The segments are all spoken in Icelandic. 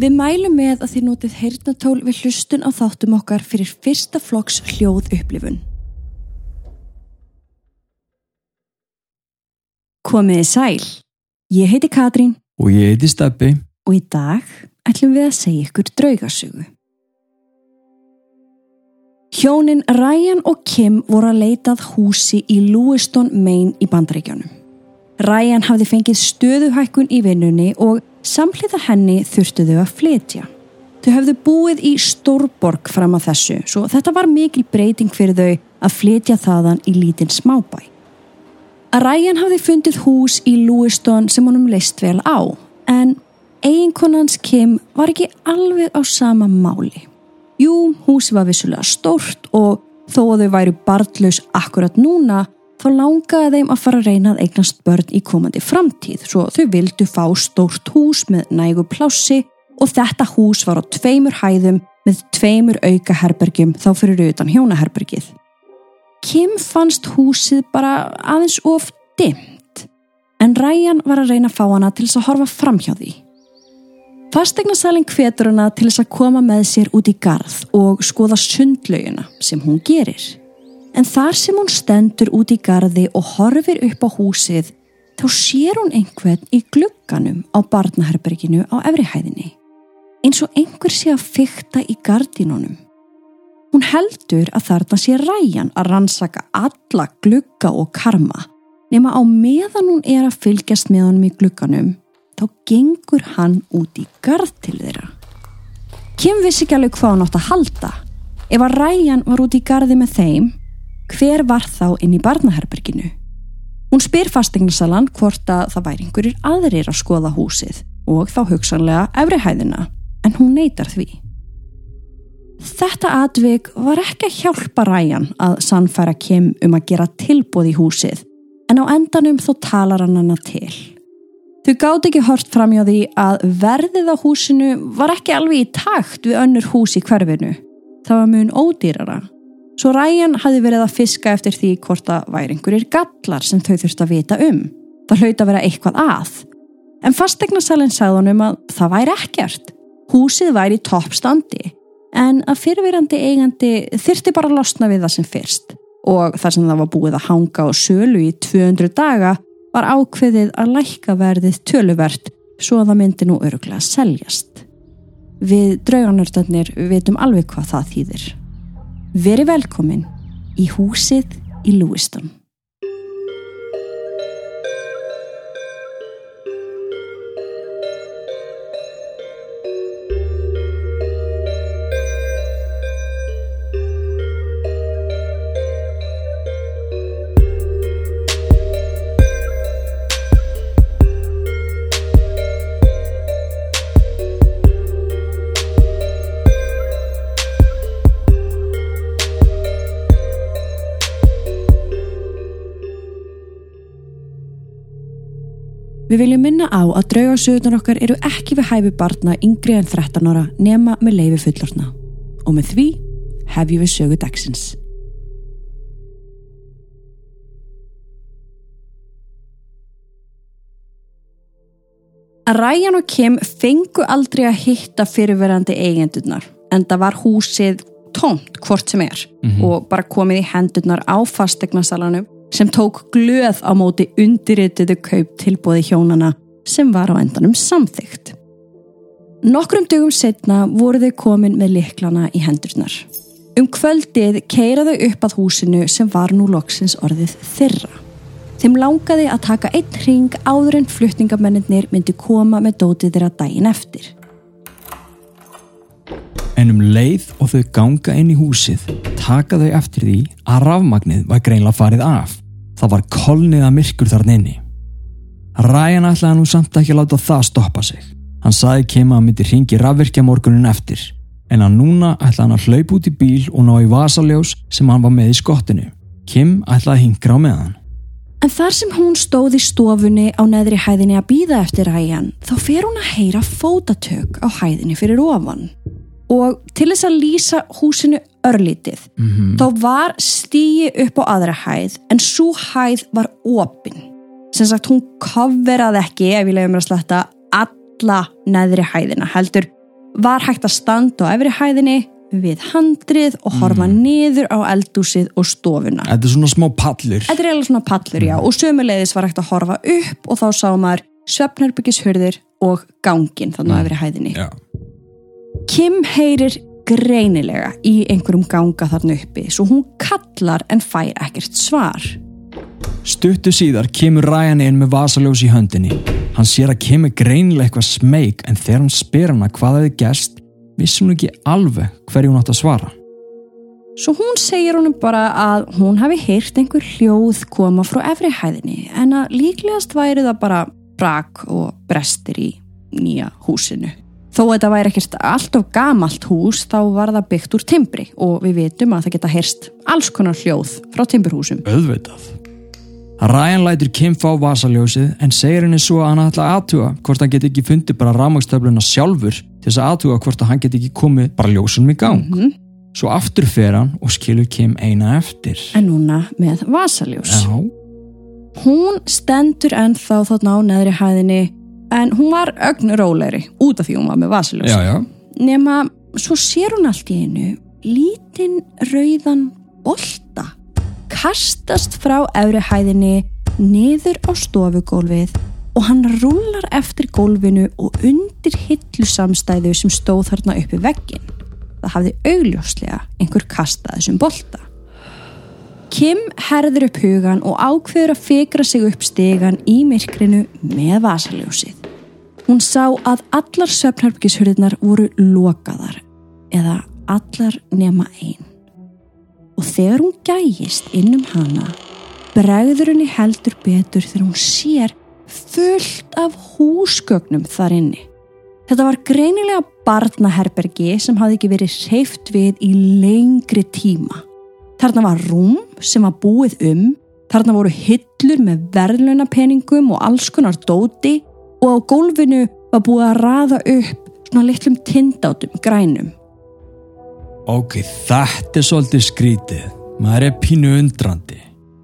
Við mælum með að þið notið heyrnatól við hlustun á þáttum okkar fyrir fyrsta flokks hljóð upplifun. Komiði sæl. Ég heiti Katrín Og ég heiti Steppi. og í dag ætlum við að segja ykkur draugasögu. Hjónin Ryan og Kim voru að leitað húsi í Lewiston, Maine í bandaríkjanum. Ryan hafði fengið stöðuhækkun í vinnunni og samhliða henni þurftu þau að flytja. Þau höfðu búið í Stórborg fram að þessu, svo þetta var mikil breyting fyrir þau að flytja þaðan í lítinn smábæ. Að Ryan hafði fundið hús í Lewiston sem honum leist vel á, en eiginkonans Kim var ekki alveg á sama máli. Jú, húsi var vissulega stórt og þó að þau væri barndlaus akkurat núna, þá langaði þeim að fara að reyna að eignast börn í komandi framtíð, svo þau vildu fá stórt hús með nægu plássi og þetta hús var á tveimur hæðum með tveimur auka herbergjum þá fyrir utan hjónaherbergið. Kim fannst húsið bara aðeins of dimmt, en Ryan var að reyna að fá hana til þess að horfa fram hjá því. Fastegnasalinn hvetur hana til þess að koma með sér út í garð og skoða sundlaugina sem hún gerir. En þar sem hún stendur út í garði og horfir upp á húsið, þá sér hún einhvern í glugganum á barnaherberginu á efrihæðinni. Eins og einhver sé að fykta í gardínunum. Hún heldur að þarna sé ræjan að rannsaka alla glugga og karma, nema á meðan hún er að fylgjast með honum í glugganum, þá gengur hann út í garð til þeirra. Kim vissi ekki alveg hvað hann átt að halda. Ef að ræjan var út í garði með þeim, hver var þá inn í barnaherberginu? Hún spyr fastegnasalan hvort að það væri einhverjir aðrir að skoða húsið og þá hugsanlega efrihæðina, en hún neytar því. Þetta atvik var ekki að hjálpa ræjan að sannfæra Kim um að gera tilbúð í húsið, en á endanum þó talar hann hana til. Þau gátt ekki hort fram hjá því að verðið á húsinu var ekki alveg í takt við önnur hús í hverfinu. Það var mun ódýrara. Svo Ryan hafði verið að fiska eftir því hvort að væri einhverjir gallar sem þau þurfti að vita um. Það hlaut að vera eitthvað að. En fastegnasalinn sagði honum að það væri ekkert. Húsið væri í toppstandi. En að fyrirverandi eigandi þyrti bara að losna við það sem fyrst. Og þar sem það var búið að hanga á sölu í 200 daga var ákveðið að lækka verðið töluvert svo að það myndi nú öruglega seljast. Við drauganördarnir veitum alveg hvað það þýðir. Veri velkomin í húsið í Lewiston. Við viljum minna á að draugarsögurnar okkar eru ekki við hæfi barna yngri en 13 ára nema með leifi fullorna. Og með því hefjum við sögu dagsins. Ryan og Kim fengu aldrei að hitta fyrirverandi eigendurnar en það var húsið tómt hvort sem er og bara komið í hendurnar á fastegnasalanum sem tók glöð á móti undirrituðu kaup tilbúði hjónana sem var á endanum samþygt. Nokkrum dögum setna voru þau komin með liklana í hendurnar. Um kvöldið keiraðu upp að húsinu sem var nú loksins orðið þyrra. Þeim langaði að taka einn ring áður en flutningamennir myndi koma með dótið þeirra daginn eftir. En um leið og þau ganga inn í húsið taka þau eftir því að rafmagnið var greinlega farið af. Það var kolniða myrkur þarna inni. Ryan ætlaði nú samt ekki láta það stoppa sig. Hann saði Kim að myndi ringi rafvirkja morgunin eftir. En að núna ætlaði hann að hlaupa út í bíl og ná í vasaljós sem hann var með í skottinu. Kim ætlaði að hingra á meðan. En þar sem hún stóð í stofunni á neðri hæðinni að býða eftir Ryan, þá fer hún að heyra fótatök á hæðinni fyrir ofan. Og til þess að lýsa húsinu örlítið, þá var stíi upp á aðra hæð, en svo hæð var opin. Sem sagt, hún kofveraði ekki, ef ég leiðum mér að sletta, alla neðri hæðina, heldur var hægt að standa á efri hæðinni við handrið og horfa niður á eldúsið og stofuna. Þetta er svona smá pallur Þetta er eiginlega svona pallur, já, og sömuleiðis var hægt að horfa upp og þá sá maður svefnherbyggishurðir og gangin þannig á efri hæðinni. Já. Kim heyrir greinilega í einhverjum ganga þarna uppi svo hún kallar en fær ekkert svar. Stuttu síðar kemur Ryan inn með vasaljós í höndinni. Hann sér að Kim er greinilega eitthvað smeyk en þegar hann spyr hana hvað hefði gerst, vissi hún ekki alveg hverju hún átt að svara. Svo hún segir honum bara að hún hafi heyrt einhver hljóð koma frá efri hæðinni en að líklegast væri það bara brak og brestir í nýja húsinu. Þó að þetta væri ekkert alltof gamalt hús þá var það byggt úr timbri og við vitum að það geta heyrst alls konar hljóð frá timburhúsum. Öðvitað. Ryan lætur Kim fá vasaljósið en segir henni svo að hann ætla að aðtuga hvort hann get ekki fundið bara rámagstöfluna sjálfur til þess að aðtuga hvort hann get ekki komið bara ljósunum í gang. Mhm. Svo aftur fer hann og skilur Kim eina eftir. En núna með vasaljós. Já, Hún stendur ennþá þarna á neðri hæðinni en hún var ögn rólegri út af því hún var með já. Nema svo sér hún allt í einu lítinn rauðan bolta kastast frá efri hæðinni niður á stofugólfið og hann rúlar eftir gólfinu og undir hillusamstæðu sem stóð þarna uppi veggin. Það hafði augljóslega einhver kastað þessum bolta. Kim herður upp hugan og ákveður að fikra sig upp stegan í myrkrinu með vasaljósið. Hún sá að allar svefnherbyggishurðirnar voru lokaðar eða allar nema einn. Og þegar hún gægist inn um hana, bregður henni heldur betur þegar hún sér fullt af húsgögnum þar inni. Þetta var greinilega barnaherbergi sem hafði ekki verið hreift við í lengri tíma. Þarna var rúm sem var búið um, þarna voru hillur með verðlunapenningum og alls konar dóti og á gólfinu var búið að raða upp svona litlum tindátum grænum. Ok, þetta er svolítið skrítið. Maður er pínu undrandi.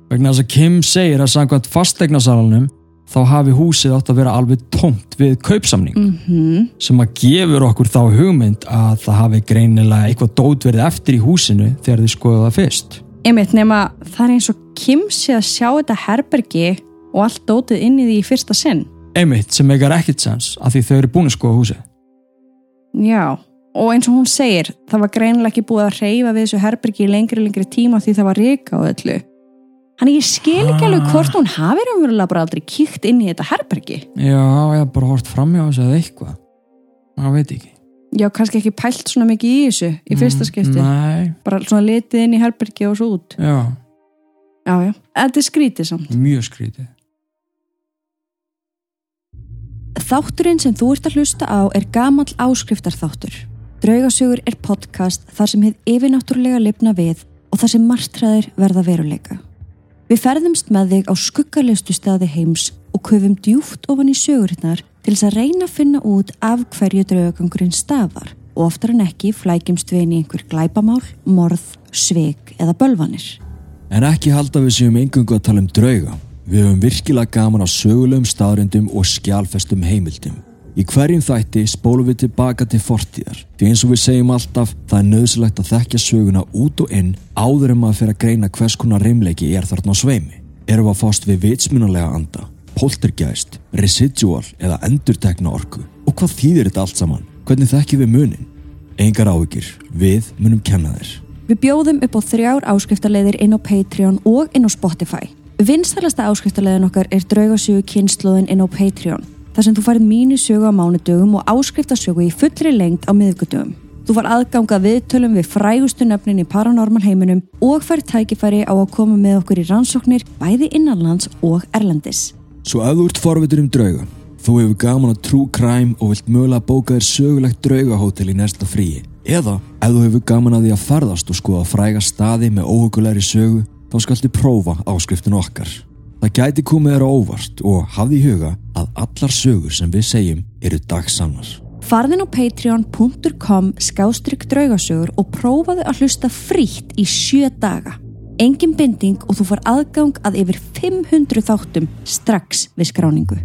Vegna þess að Kim segir að samkvæmt fastegnasalanum þá hafi húsið átt að vera alveg tómt við kaupsamning Mm sem að gefur okkur þá hugmynd að það hafi greinilega eitthvað dót verið eftir í húsinu þegar þið skoðu það fyrst. Einmitt nema það er eins og Kim sé að sjá þetta herbergi og allt dótið inn í því í fyrsta sinn. Einmitt sem meikar ekkert sens að því þau eru búin að skoða húsið. Já, og eins og hún segir, það var greinilega ekki búið að reyfa við þessu herbergi í lengri lengri tíma því það var rika og öllu. Hann ég skil ekki alveg hvort hún hafi raunverulega bara aldrei kíkt inn í þetta herbergi. Já, ég hef bara hort framjá þessu eða eitthvað. Það veit ekki. Já, kannski ekki pælt svona mikið í þessu í fyrsta skipti. Nei, Bara svona litið inn í herbergi og svo út. já, Já, já. Þetta er skrítið samt. mjög skrítið. Þátturinn sem þú ert að hlusta á er gamall áskriftarþáttur. Draugasögur er podcast þar sem hefð yfirnáttúrulega lifna við og þar sem margtræðir verða veruleika. Við ferðumst með þig á skuggarlegustu staði heims og köfum djúft ofan í sögurinnar til þess að reyna að finna út af hverju draugagangurinn stafar og oftar en ekki flækjumst við inn í einhver glæpamál, morð, sveik eða bölvanir. En ekki halda við séum engungu að tala um drauga. Við höfum virkilega gaman á sögulegum staðrindum og skjálfestum heimildum. Í hverjum þætti spólum við tilbaka til fortíðar. Því eins og við segjum alltaf, það er nöðsilegt að þekkja söguna út og inn áður en maður fyrir að greina hvers konar reymleiki er þarna á sveimi. Erum við að fást við vitsmunalega anda, poltergeist, residual eða endurtekna orku? Og hvað þýðir þetta allt saman? Hvernig þekkjum við munin? Engar áhyggjur, við munum kenna þér. Við bjóðum upp á þrjár áskriftarleiðir inn á Patreon og inn á Spotify. Vinstælasta áskriftarleiðin okkar er draugasögu kynnslóðin inn á Patreon. Þar sem þú farið mínu sögu á mánudögum og áskriftarsögu í fullri lengt á miðgudögum. Þú far aðganga viðtölum við frægustu nöfnin í paranormal heiminum og fær tækifæri á að koma með okkur í rannsóknir bæði innanlands og erlendis. Svo ef þú ert forvitur um drauga, þú hefur gaman að true crime og vilt mögulega bóka þér sögulegt draugahótel í næsta fríi, eða ef þú hefur gaman að því að ferðast og skoða fræga staði með óhugulegri sögu, þá skaltu prófa áskriftin okkar. Það gæti komið þér á óvart og hafði í huga að allar sögur sem við segjum eru dagsannar. Farðin á patreon.com skástrygg draugasögur og prófaðu að hlusta frítt í sjö daga. Engin binding og þú far aðgang að yfir 500 þáttum strax við skráningu.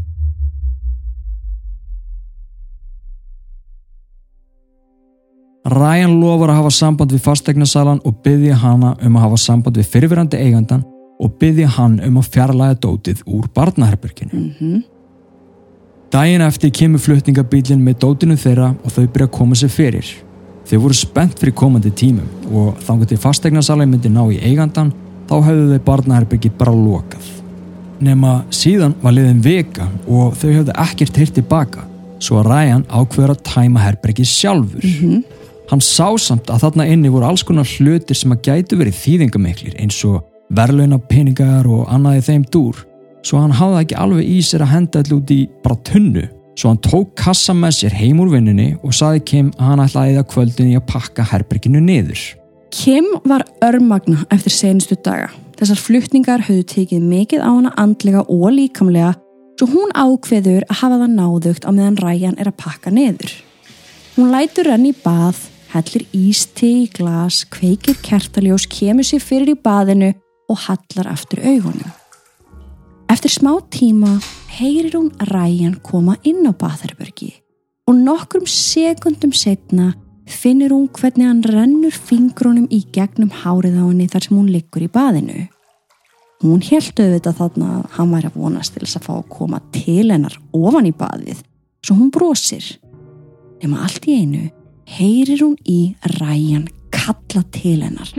Ryan lofar að hafa samband við fastegnasalan og byggja hana um að hafa samband við fyrirverandi eigandan og byggja hann um að fjarlæga dótið úr barnaherberginu. Mm -hmm. Dægin eftir kemur flutningabílinn með dótinu þeirra og þau byrja að koma sér fyrir. Þau voru spennt fyrir komandi tímum og þannig til fastegnasalan myndi ná í eigandan þá höfðu þau barnaherbergi bara lokað. Nefna síðan var liðin veka og þau höfðu ekkert heyrt tilbaka svo að Ryan ákveður að tæma herbergi sjálfur. Mhm. Hann sá samt að þarna inni voru alls konar hlutir sem að gætu verið þýðingamiklir eins og verðlauna peningar og annaði þeim dúr svo hann hafði ekki alveg í sér að henda allir út í bara tunnu svo hann tók kassa með sér heim úr vinninni og saði Kim að hann ætlaði að kvöldin í að pakka herberginu niður. Kim var örmagna eftir senustu daga. Þessar flutningar höfðu tekið mikið á hana andlega og líkamlega svo hún ákveður að hafa það náðugt á meðan Ryan er að pakka niður. Hún lætur renni í bað, hellir ísti í glas, kveikir kertaljós, kemur sér fyrir í baðinu og hallar aftur augunum. Eftir smá tíma heyrir hún Ryan koma inn á baðherbergi og nokkrum sekundum setna finnir hún hvernig hann rennur fingrunum í gegnum hárið á henni þar sem hún liggur í baðinu. Hún held auðvitað þarna að hann væri að vonast til þess að fá að koma til hennar ofan í baðið svo hún brosir. Nefna allt í einu heyrir hún í ræjan kalla til hennar.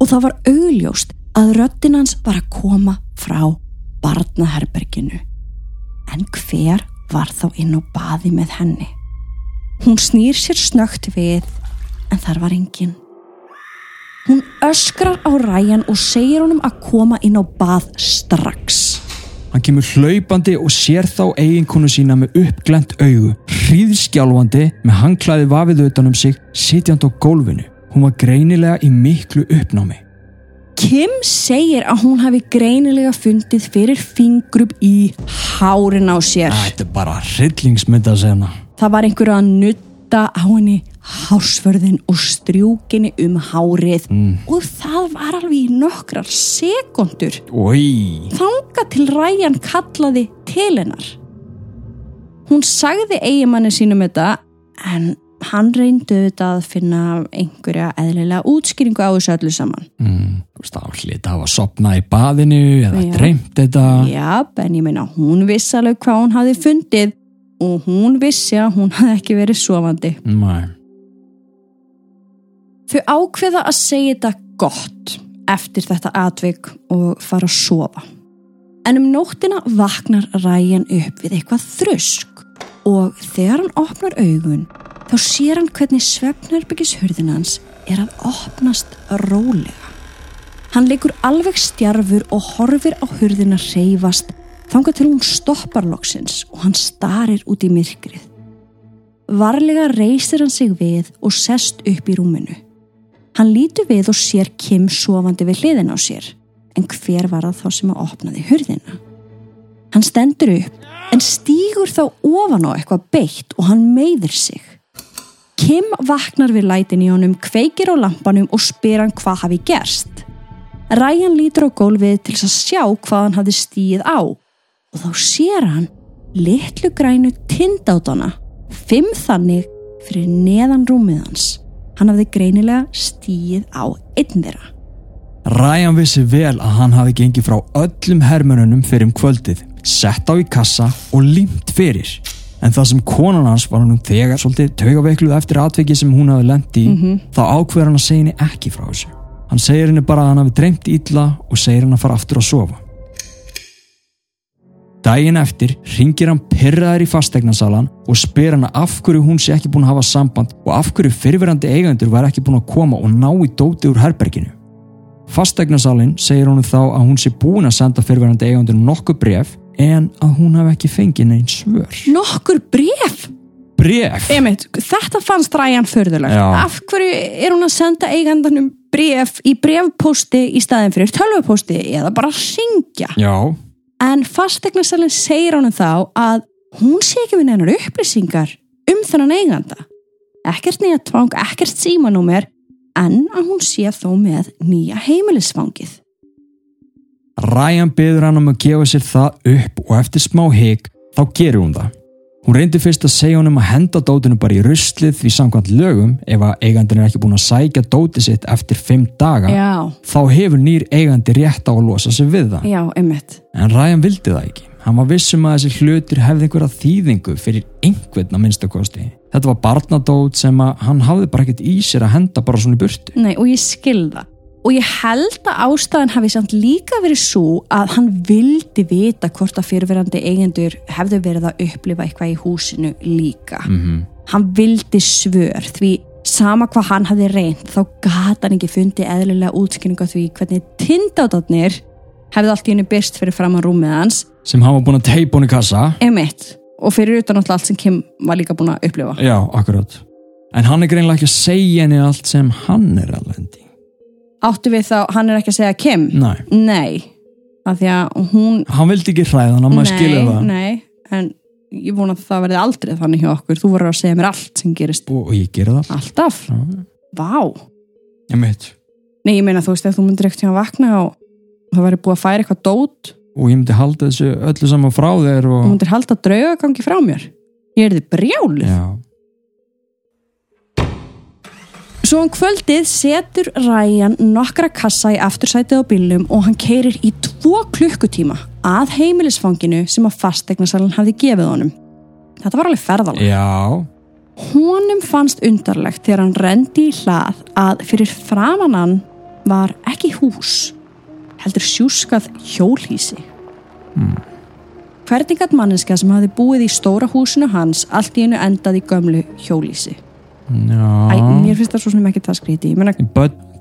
Og það var augljóst að röddinn hans var að koma frá barnaherberginu. En hver var þá inn á baði með henni? Hún snýr sér snögt við en þar var engin. Hún öskrar á ræjan og segir honum að koma inn á bað strax. Hann kemur hlaupandi og sér þá eiginkonu sína með uppglent augu, hríðskjálfandi með hangklæði vafið utanum sig, sitjandi á gólfinu. Hún var greinilega í miklu uppnámi. Kim segir að hún hafi greinilega fundið fyrir fingrup í hárin á sér. Þetta er bara hryllingsmynda sena. Það var einhverju að nutta á henni hásförðin og strjúkinni um hárið og það var alveg í nokkrar sekundur. Þanga til ræjan kallaði til hennar. Hún sagði eigimanni sínum þetta en hann reyndi auðvitað að finna einhverja eðlilega útskýringu á þessu öllu saman. mm, veist það hlita að hafa sopnað í baðinu eða dreymt þetta. Já, en ég meina hún vissi alveg hvað hún hafði fundið og hún vissi að hún hafði ekki verið sofandi. Nei. Þau ákveða að segja þetta gott eftir þetta atvik og fara að sofa. En um nóttina vaknar Ryan upp við eitthvað þrusk og þegar hann opnar augun þá sér hann hvernig svefnherbyggishurðin hans er að opnast rólega. Hann leikur alveg stjarfur og horfir á hurðina reyfast þangað til hún stoppar loksins og hann starir út í myrkrið. Varlega reysir hann sig við og sest upp í rúminu. Hann lítur við og sér Kim sofandi við hliðin á sér, en hver var það þá sem að opnaði hurðina? Hann stendur upp, en stígur þá ofan á eitthvað beitt og hann meiðir sig. Kim vaknar við lætin í honum, kveikir á lampanum og spyr hann hvað hafi gerst. Ryan lítur á gólfið til að sjá hvað hann hafi stíð á og þá sér hann litlu grænu tindátana, fimm þannig fyrir neðan rúmið hans. Hann hafði greinilega stíð á einn þeirra. Ryan vissi vel að hann hafi gengið frá öllum hermönunum fyrir um kvöldið, sett á í kassa og límt fyrir. En það sem konan hans var hann um þegar svolítið taugaveikluð eftir atveki sem hún hafi lent í, þá ákveður hann að segja henni ekki frá þessu. Hann segir henni bara að hann hafi dreymt illa og segir henni að fara aftur að sofa. Dægin eftir ringir hann pyrraður í fastegnasalan og spyr hann af hverju hún sé ekki búin að hafa samband og af hverju fyrirverandi eigendur var ekki búin að koma og ná í dóti úr herberginu. Fastegnasalinn segir honum þá að hún sé búin að senda fyrirverandi eigendur nokkuð bref en að hún hafi ekki fengið neinn svör. Nokkur bref? Bref? Emmett, þetta fannst Ryan förðulegt. Af hverju er hún að senda eigandanum bref í brefposti í staðin fyrir tölvupósti eða bara ringja? Já. En fastegnasalinn segir honum þá að hún sé ekki við neinar upplýsingar um þennan eiganda. Ekkert nýja tvang, ekkert símanúmer, en að hún sé þó með nýja heimilisfangið. Ryan byður hann um að gefa sér það upp og eftir smá hig þá gerur hún það. Hún reyndi fyrst að segja honum að henda dótinu bara í ruslið því samkvæmt lögum ef að eigandin er ekki búin að sækja dóti sitt eftir fimm daga Já, þá hefur nýr eigandi rétt á að losa sig við það. já, einmitt. En Ryan vildi það ekki. Hann var vissum að þessi hlutir hefði einhverja þýðingu fyrir einhvern að minnstakosti. Þetta var barnadót sem að hann hafði bara ekkert í sér að henda bara svona í burtu. Nei, og ég skil það. Og ég held að ástæðan hafi samt líka verið svo að hann vildi vita hvort að fyrirverandi eigendur hefðu verið að upplifa eitthvað í húsinu líka. Mm Hann vildi svör því sama hvað hann hafði reynd þá gata hann ekki fundið eðlilega útskynningu á því hvernig tindátatnir hefði allt í henni byrst fyrir fram á rúmið hans Sem hann var búin að teipa hún í kassa. emitt og fyrir utan alltaf allt sem Kim var líka búin að upplifa. Já, akkurat. En hann er greinlega ekki að segja henni allt sem hann er lendi. Áttu við þá, hann er ekki að segja Kim? Nei. Nei, af því að hún Hann vildi ekki hræða hann, maður skilur það. Nei, en ég vona að það verði aldrei þannig hjá okkur. Þú verður að segja mér allt sem gerist Og, og ég gera það. alltaf. Já. Vá. Ég mitt. Nei, ég meina þú veist, ef þú myndir ekkert hjá að vakna og það verður búið að færa eitthvað dót Og ég myndi halda þessu öllu saman frá þér og... og myndir halda draugagangi frá mér. Ég er þið brjáluð. Svo um kvöldið setur Ryan nokkra kassa í aftursætið á bílnum og hann keirir í tvo klukkutíma að heimilisfanginu sem að fastegnasalinn hafði gefið honum. Þetta var alveg ferðalega. Já. Honum fannst undarlegt þegar hann rendi í hlað að fyrir framannan var ekki hús, heldur sjúskað hjólhísi. Hmm. Hvernig gætt manneska sem hafði búið í stóra húsinu hans allt í einu endað í gömlu hjólhísi? Æ, mér finnst það svo sem ekki það skríti.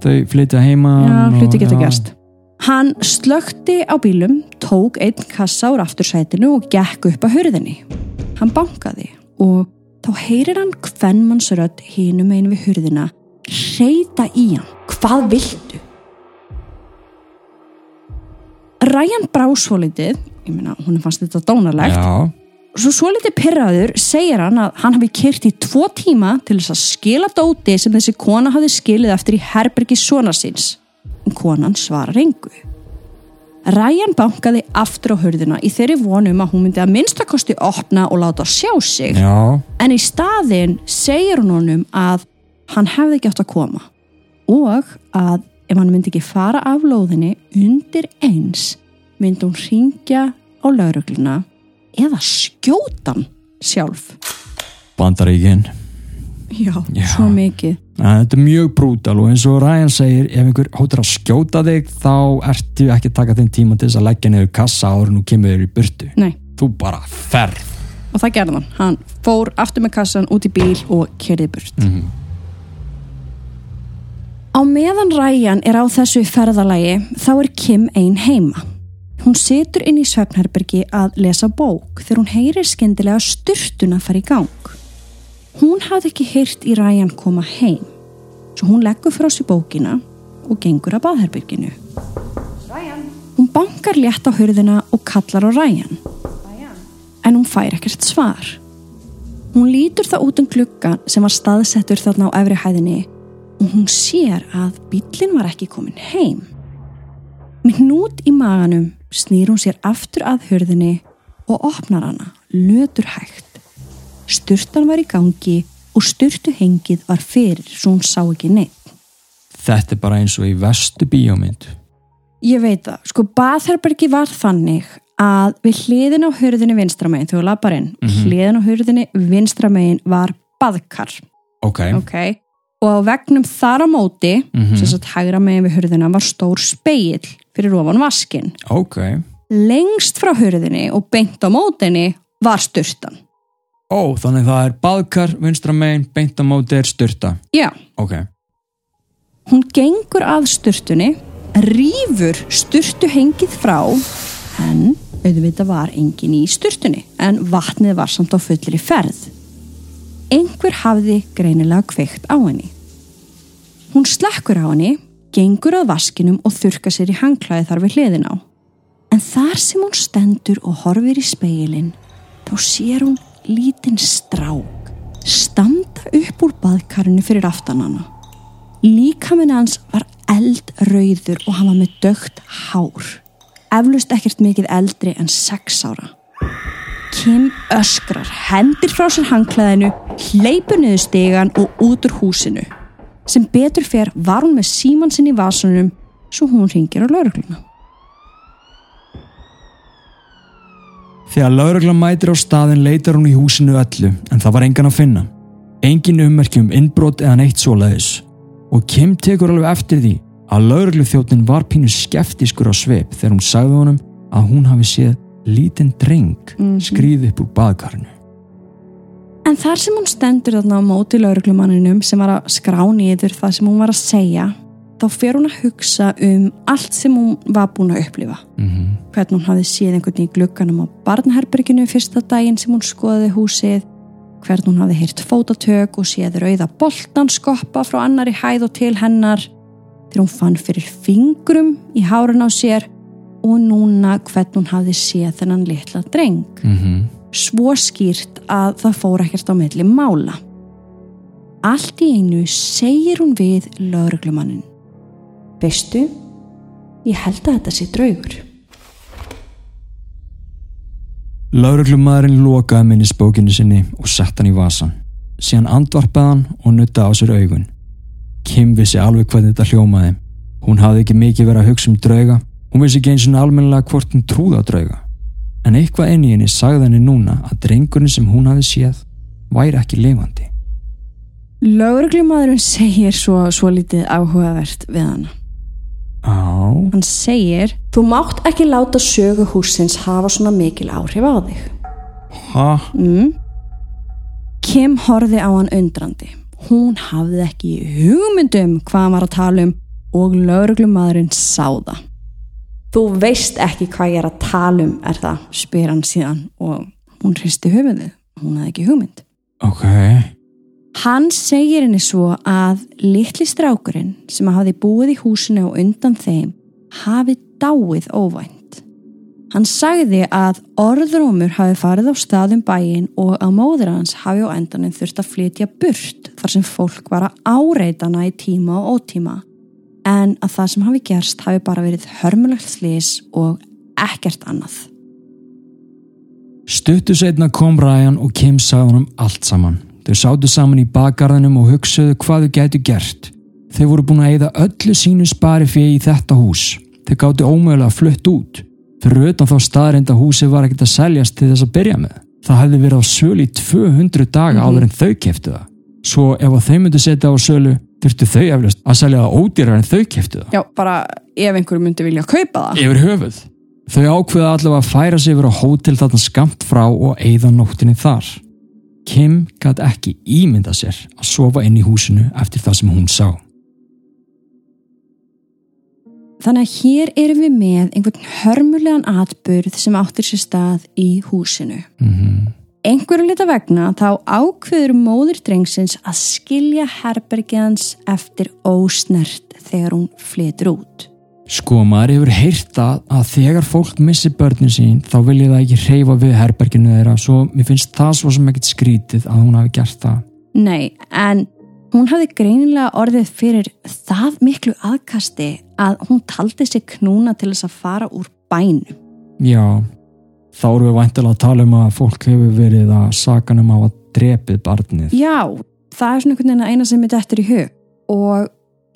Þau flytja heima. já, og- geta gerst. Hann slökti á bílum, tók einn kassa úr aftursætinu og gekk upp að hurðinni. Hann bankaði og þá heyrir hann hvernmannsrödd hinum einu við hurðina reyta í hann. Hvað viltu? Ryan brá svo litið, ég meina, hún fannst þetta dónalegt, Já. Svo svo litið pyrraður segir hann að hann hafi kyrt í tvo tíma til þess að skila dóti sem þessi kona hafi skilið eftir í herbergi svona síns. En konan svarar engu. Ryan bankaði aftur á hurðina í þeirri vonum að hún myndi að minnstakosti opna og láta sjá sig. Já. En í staðin segir hún honum að hann hefði ekki átt að koma og að ef hann myndi ekki fara af lóðinni undir eins myndi hún ringja á laurugluna eða skjóta hann sjálf. Bandaríkin. Já, Já. svo mikið. En Þetta er mjög brútal og eins og Ryan segir ef einhver hóttir að skjóta þig þá ertu ekki að taka þinn tíma til þess að leggja niður kassa en þú kemur þér í burtu. Nei, Þú bara ferð. og það gerði hann. Hann fór aftur með kassan út í bíl og kerði burt. Mhm. Á meðan Ryan er á þessu ferðalagi þá er Kim ein heima. Hún situr inn í svefnherbergi að lesa bók þegar hún heyrir skyndilega styrtuna fara í gang. Hún hafði ekki heyrt í Ryan koma heim, svo hún leggur frá sér bókina og gengur að baðherberginu. Ryan. Hún bankar létt á hurðina og kallar á Ryan. Ryan. En hún fær ekkert svar. Hún lítur það út um glugga sem var staðsettur þarna á efri hæðinni og hún sér að bíllinn var ekki komin heim. Með hnút í maganum snýr hún sér aftur að hurðinni og opnar hana, lötur hægt. Sturtan var í gangi og sturtu hengið var fyrir svo hún sá ekki neitt. Þetta er bara eins og í vestu bíómynd. Ég veit það, sko baðherbergi var þannig að við hliðin á hurðinni vinstramegin, þú lappar inn, hliðin á hurðinni vinstramegin var baðkar. Ok. ok og á vegnum þar á móti Mhm. sem sagt hægra megin við hurðina var stór speill fyrir ofan vaskin Ok. lengst frá hurðinni og beint á mótinni var sturtan Ó, þannig það er baðkar, vinstra megin, beint á móti er styrta. já, Ok. hún gengur að sturtunni rýfur sturtu hengið frá en auðvitað var engin í sturtunni en vatnið var samt á fullri ferð einhver hafði greinilega kveikt á henni hún slekkur á henni gengur að vaskinum og þurka sér í hangklæði þar við hliðin á en þar sem hún stendur og horfir í speilin þá sér hún lítinn strák standa upp úr baðkarinu fyrir aftan hana Líkaminn hans var eldrauður og hann var með dögt hár. Eflust ekkert mikið eldri en sex ára. Kim öskrar, hendir frá sér hangklæðinu, hleypur niður stegan og út úr húsinu. Sem betur fer var hún með síman sinn í vasunum svo hún ringir á laurugluna. Þegar lauruglan mætir á staðin leitar hún í húsinu öllu en það var engan að finna. Engin ummerki um innbrot eða neitt svoleiðis. Og Kim tekur alveg eftir því að lauruglu þjóttin var pínu skeftiskur á sveip þegar hún sagði honum að hún hafi séð lítinn dreng skrýði upp úr baðkarinu. En þar sem hún stendur þarna á móti lauruglumanninum sem var að skrá niður það sem hún var að segja, þá fer hún að hugsa um allt sem hún var búin að upplifa. Mm -hmm. Hvernig hún hafði séð einhvern í glugganum á barnherberginu fyrsta daginn sem hún skoði húsið, hvernig hún hafði heyrt fótatök og séð rauða boltan skoppa frá annari hæð og til hennar, þegar hún fann fyrir fingrum í hárun á sér og núna hvernig hún hafði séð þennan litla dreng svo skýrt að það fór ekkert á melli mála. Allt í einu segir hún við lauruglumannin. Veistu, ég held að þetta sé draugur. Lauruglumadurinn lokaði minnisbókinu sinni og sett hann í vasan. Síðan andvarpaði hann og nutta á sér augun. Kim vissi alveg hvað þetta hljómaði. Hún hafði ekki mikið verið að hugsa um drauga. Hún vissi ekki eins og almennilega hvort hún trúða drauga. En eitthvað inn í henni sagði henni núna að drengurinn sem hún hafði séð væri ekki lifandi. Lauruglumadurinn segir svo, svo lítið áhugavert við hana. Á, Hann segir, þú mátt ekki láta sögu húsins hafa svona mikil áhrif á þig. ha, Mm. Kim horfi á hann undrandi. Hún hafði ekki hugmyndum hvað hann var að tala um og lauruglumadurinn sá það. Þú veist ekki hvað ég er að tala um, er það, spyr hann síðan og hún hristi höfuðið. Hún hafði ekki hugmynd. ok. Hann segir henni svo að litli strákurinn sem hafði búið í húsinu og undan þeim hafi dáið óvænt. Hann sagði að orðrómur hafi farið á staðum bæin og að móður hans hafi á endanum þurft að flytja burt þar sem fólk var að áreita hana í tíma og ótíma en að það sem hafi gerst hafi bara verið hörmulegt slís og ekkert annað. Stuttu setna kom Ryan og Kim sagði honum allt saman. Þau sátu saman í bakgarðinum og hugsaðu hvað þau gætu gert. Þau voru búin að eyða öllu sínu spari fyrir í þetta hús. Þau gáttu ómögulega flutt út. Fyrir utan þá staðrind að húsið var ekkert að seljast til þess að byrja með. Það hefði verið á sölu í 200 daga áður en þau keftu það. Svo ef að þau myndu setja á sölu, þurftu þau eflust að selja það ódýrar en þau keftu það. Já, bara ef einhverju myndi vilja kaupa það. Yfir höfuð. Þau ákveða allavega að færa sig yfir á hótel þarna skamt frá og eigða nóttinni þar. Kim gæti ekki ímynda sér að sofa inn í húsinu eftir það sem hún sá. Þannig að hér erum við með einhvern hörmulegan atburð sem áttir sér stað í húsinu. Mm Einhverju lita vegna þá ákveður móður drengsins að skilja herbergjans eftir ósnert þegar hún flytur út. Sko, maður hefur heyrt það að þegar fólk missi börnin sín þá vilja það ekki hreyfa við herberginu þeirra svo mér finnst það svo sem ekkert skrítið að hún hafi gert það. Nei, en hún hafði greinilega orðið fyrir það miklu aðkasti að hún taldi sig knúna til þess að fara úr bænum. Já, þá erum við væntilega að tala um að fólk hefur verið að sakan um að hafa drepið barnið. Já, það er svona einhvern veginn að eina sem er dettur í hug og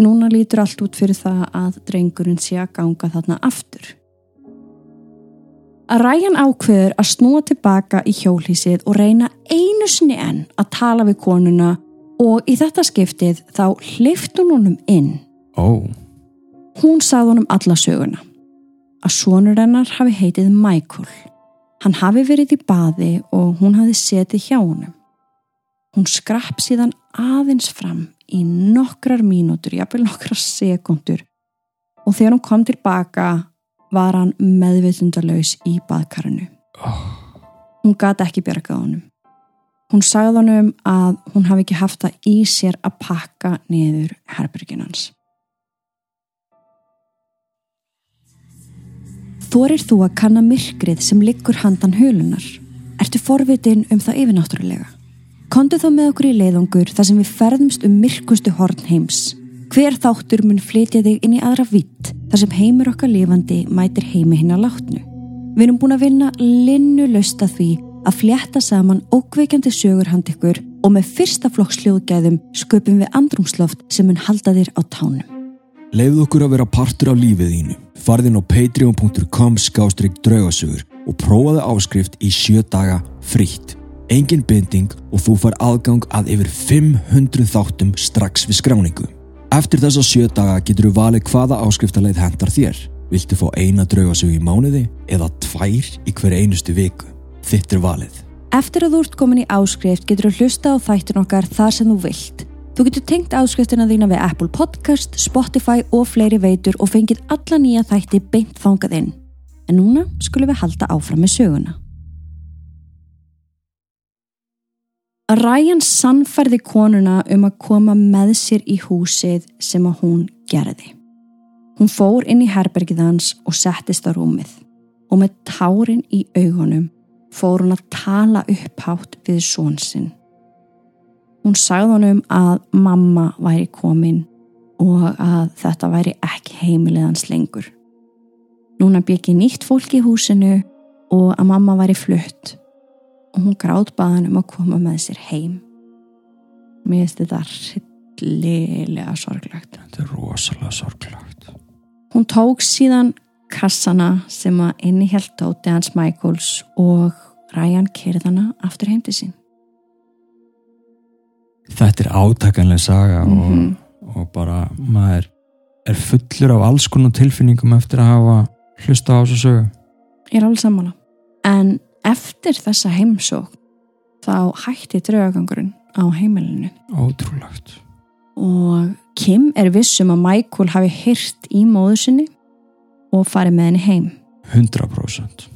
núna lítur allt út fyrir það að drengurinn sé að ganga þarna aftur. Að Ræjan ákveður að snúa tilbaka í hjólísið og reyna einu sinni enn að tala við konuna og í þetta skiptið þá hleyft hún honum inn. Ó, Hún sagði honum alla söguna. Að sonur hennar hafi heitið Michael. Hann hafi verið í baði og hún hafi setið hjá honum. Hún skrapp síðan aðeins fram í nokkrar mínútur, jafnvel nokkrar sekundur og þegar hún kom tilbaka var hann meðvitundalaus í baðkarinu. Hún gati ekki bjargað honum. Hún sagði honum að hún hafi ekki haft það í sér að pakka niður herberginans. Þorir þú að kanna myrkrið sem liggur handan hulunar? Ertu forvitin um það yfirnáttúrulega? Kondu þá með okkur í leiðangur þar sem við ferðumst um myrkustu horn heims. Hver þáttur mun flytja þig inn í aðra vitt þar sem heimur okkar lifandi mætir heimi hinn að látnu. Við erum búin að vinna linnu lösta því að flétta saman ókveikjandi sögur hand ykkur og með fyrsta flokks hljóðgæðum sköpum við andrumsloft sem mun halda þér á tánum. Leifðu okkur að vera partur af lífið þínu. Farðin á patreon.com skástrygg draugasögur og prófaðu áskrift í sjö daga frítt. Engin binding og þú far aðgang að yfir 500 þáttum strax við skráningu. Eftir þessa sjö daga getur þú valið hvaða áskriftarleið hendar þér. Viltu fá eina draugasög í mánuði eða tvær í hver einustu viku? Þitt er valið. Eftir að þú ert komin í áskrift getur þú hlusta á þættin okkar þar sem þú vilt. Þú getur tengt áskriftina þína við Apple Podcast, Spotify og fleiri veitur og fengið alla nýja þætti beint þangað inn. En núna skulum við halda áfram með söguna. Ryan sannfærði konuna um að koma með sér í húsið sem að hún gerði. Hún fór inn í herbergið hans og settist á rúmið og með tárin í augunum fór hún að tala upphátt við són sinn. Hún sagði honum að mamma væri komin og að þetta væri ekki heimiliðans lengur. Núna byggi nýtt fólk í húsinu og að mamma væri flutt og hún gráð baðan um að koma með sér heim. Mér finnst þetta rillilega sorglagt. Þetta er rosalega sorglagt. Hún tók síðan kassana sem að innihjalt tóti hans Michaels og Ryan kerðana aftur heim til sín. Þetta er átakanlega saga Mm og, og bara maður er fullur af alls konar tilfinningum eftir að hafa hlusta á þessu sögu. Ég er alveg sammála. En eftir þessa heimsók þá hætti draugangurinn á heimilinu Ótrúlegt. og Kim er vissum að Michael hafi hyrt í móðu sinni og farið með henni heim. 100%.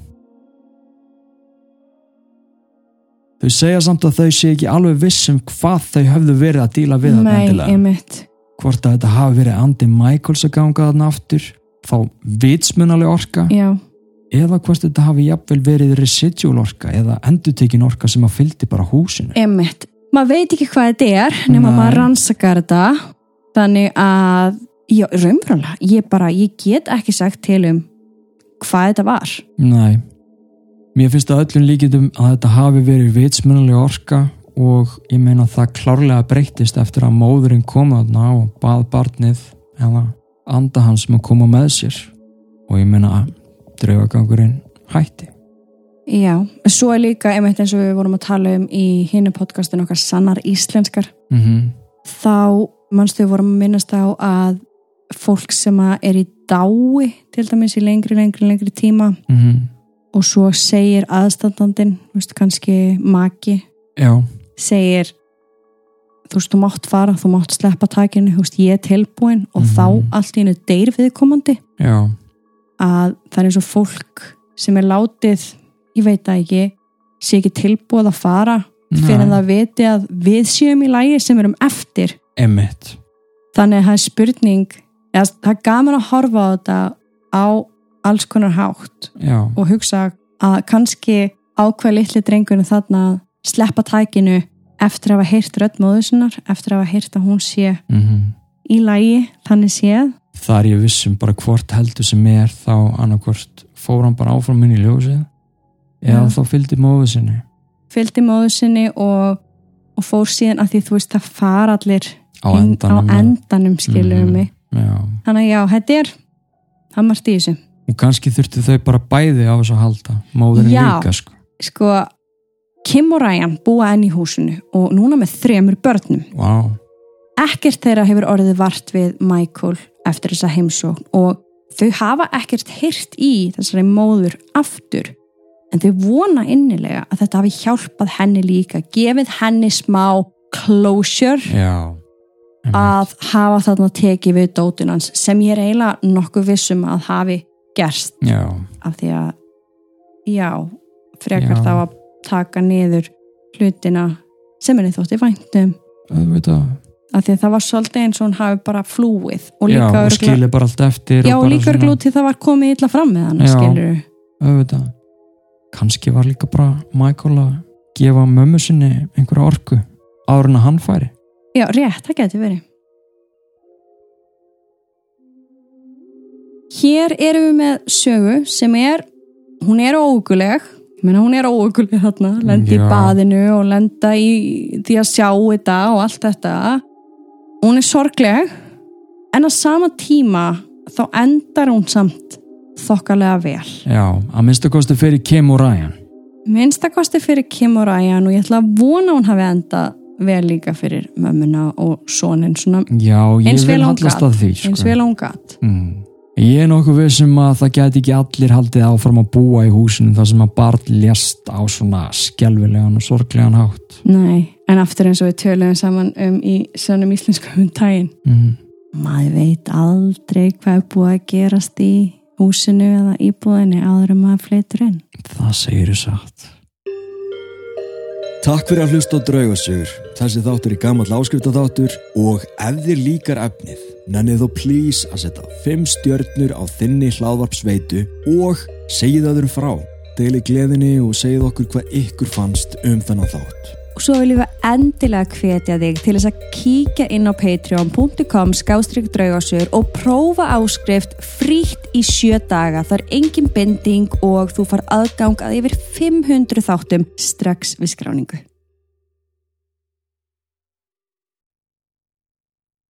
Þau segja samt að þau sé ekki alveg vissum hvað þau höfðu verið að díla við þetta Nei, endilega. Hvort að þetta hafi verið Andy Michaels að ganga þarna aftur, þá vitsmunaleg orka, Já, eða hvort þetta hafi jafnvel verið residual orka eða endutekin orka sem að fyldi bara húsinu. einmitt. Maður veit ekki hvað þetta er nema maður rannsakar þetta. Þannig að, já, raunverulega, ég bara, ég get ekki sagt til um hvað þetta var. Nei, mér finnst að öllum líkitum að þetta hafi verið vitsmunaleg orka og ég meina það klárlega breyttist eftir að móðurinn kom þarna og bað barnið eða anda hans með að koma með sér og ég meina að draugagangurinn hætti. Já, svo er líka, einmitt eins og við vorum að tala um í hinnu podcastin okkar sannar íslenskar. Mm Þá, mannstu, við vorum að minnast á að fólk sem að er í dái, til dæmis í lengri, lengri, lengri tíma og svo segir aðstandandin, veist, kannski maki, Já, segir þú veist, þú mátt fara, þú mátt sleppa takinu, þú veist, ég er tilbúin og Mhm. þá allt í hennu deyr viðkomandi. Já, að það er eins og fólk sem er látið, ég veit það ekki sé ekki tilbúið að fara fyrir en það viti að við séum í lægi sem erum eftir. Emmitt. þannig að það er spurning eða, það er gaman að horfa á þetta á alls konar hátt Já, og hugsa að kannski ákveð litli drengurinn þarna að sleppa tækinu eftir að hafa heyrt röddmóðu sinnar, eftir að hafa heyrt að hún sé mm í lægi þannig séð. það er ég vissum bara hvort heldur sem er þá annarkvort fór hann bara áfram inn í ljósið eða Já. þá fylgdi móðu sinni fylgdi móðu sinni og, og fór síðan að því þú veist það fara allir á endanum. endanum skilur Mhm. mig Já. þannig að já, þetta er það margt í þessu og kannski þurftu þau bara bæði á þessu að halda móðurinn líka sko. Sko, Kim og Ryan búa enn í húsinu og núna með þremur börnum. Wow. ekkert þeirra hefur orðið vart við Michael eftir þessa heimsókn og þau hafa ekkert hyrt í þessari móður aftur. En þau vona innilega að þetta hafi hjálpað henni líka gefið henni smá closure já að hafa þarna tekið við dótunans sem ég er eiginlega nokkuð vissum að hafi gerst. Já, af því að já, frekar Já. þá að taka niður hlutina sem henni þótti væntum auðvitað. Af því að það var svolítið eins og hún hafi bara flúið og líka örugglega- skilir bara allt eftir já, og líka svona- örglúti það var komið illa fram með hann skilur auðvitað. Kannski var líka bara Michael að gefa mömmu sinni einhverja orku áður en að hann færi. Já, rétt, það geti verið hér erum við með sögu sem er hún er óguleg Menna, hún er óökulið þarna, lenda í baðinu og lenda í því að sjá þetta og allt þetta. Hún er sorgleg en á sama tíma þá endar hún samt þokkalega vel. Já, að minnstu kosti fyrir Kim og Ryan. Minnstakosti fyrir Kim og Ryan og ég ætla að vona hún hafi endað vel líka fyrir mömmuna og sonin. Svona Já, ég eins vil vel hallast að því eins sko. vel og hún gat. Mm. Ég er nokkuð vissum að það geti ekki allir haldið áfram að búa í húsinu þar sem að barn lést á svona skelvilegan og sorglegan hátt Nei, en aftur eins og við töluðum saman um í sannum íslensku um tægin mm. maður veit aldrei hvað er búið að gerast í húsinu eða íbúðinni áður en maður fleitur inn Það segir þið satt Takk fyrir að hlusta á draugasögur. Þessi þáttur er gammal áskriftaþáttur og ef þér líkar efnið, nennið þó please að setja 5 stjörnur á þinni hlaðvarpsveitu og segið öðrum frá. Deili gleðinni og segið okkur hvað ykkur fannst um þennan þátt. og svo viljum við endilega hvetja þig til þess að kíkja inn á patreon.com skástrygg draugasögur og prófa áskrift frítt í sjö daga það er engin binding og þú far aðgang að yfir 500 þáttum strax við skráningu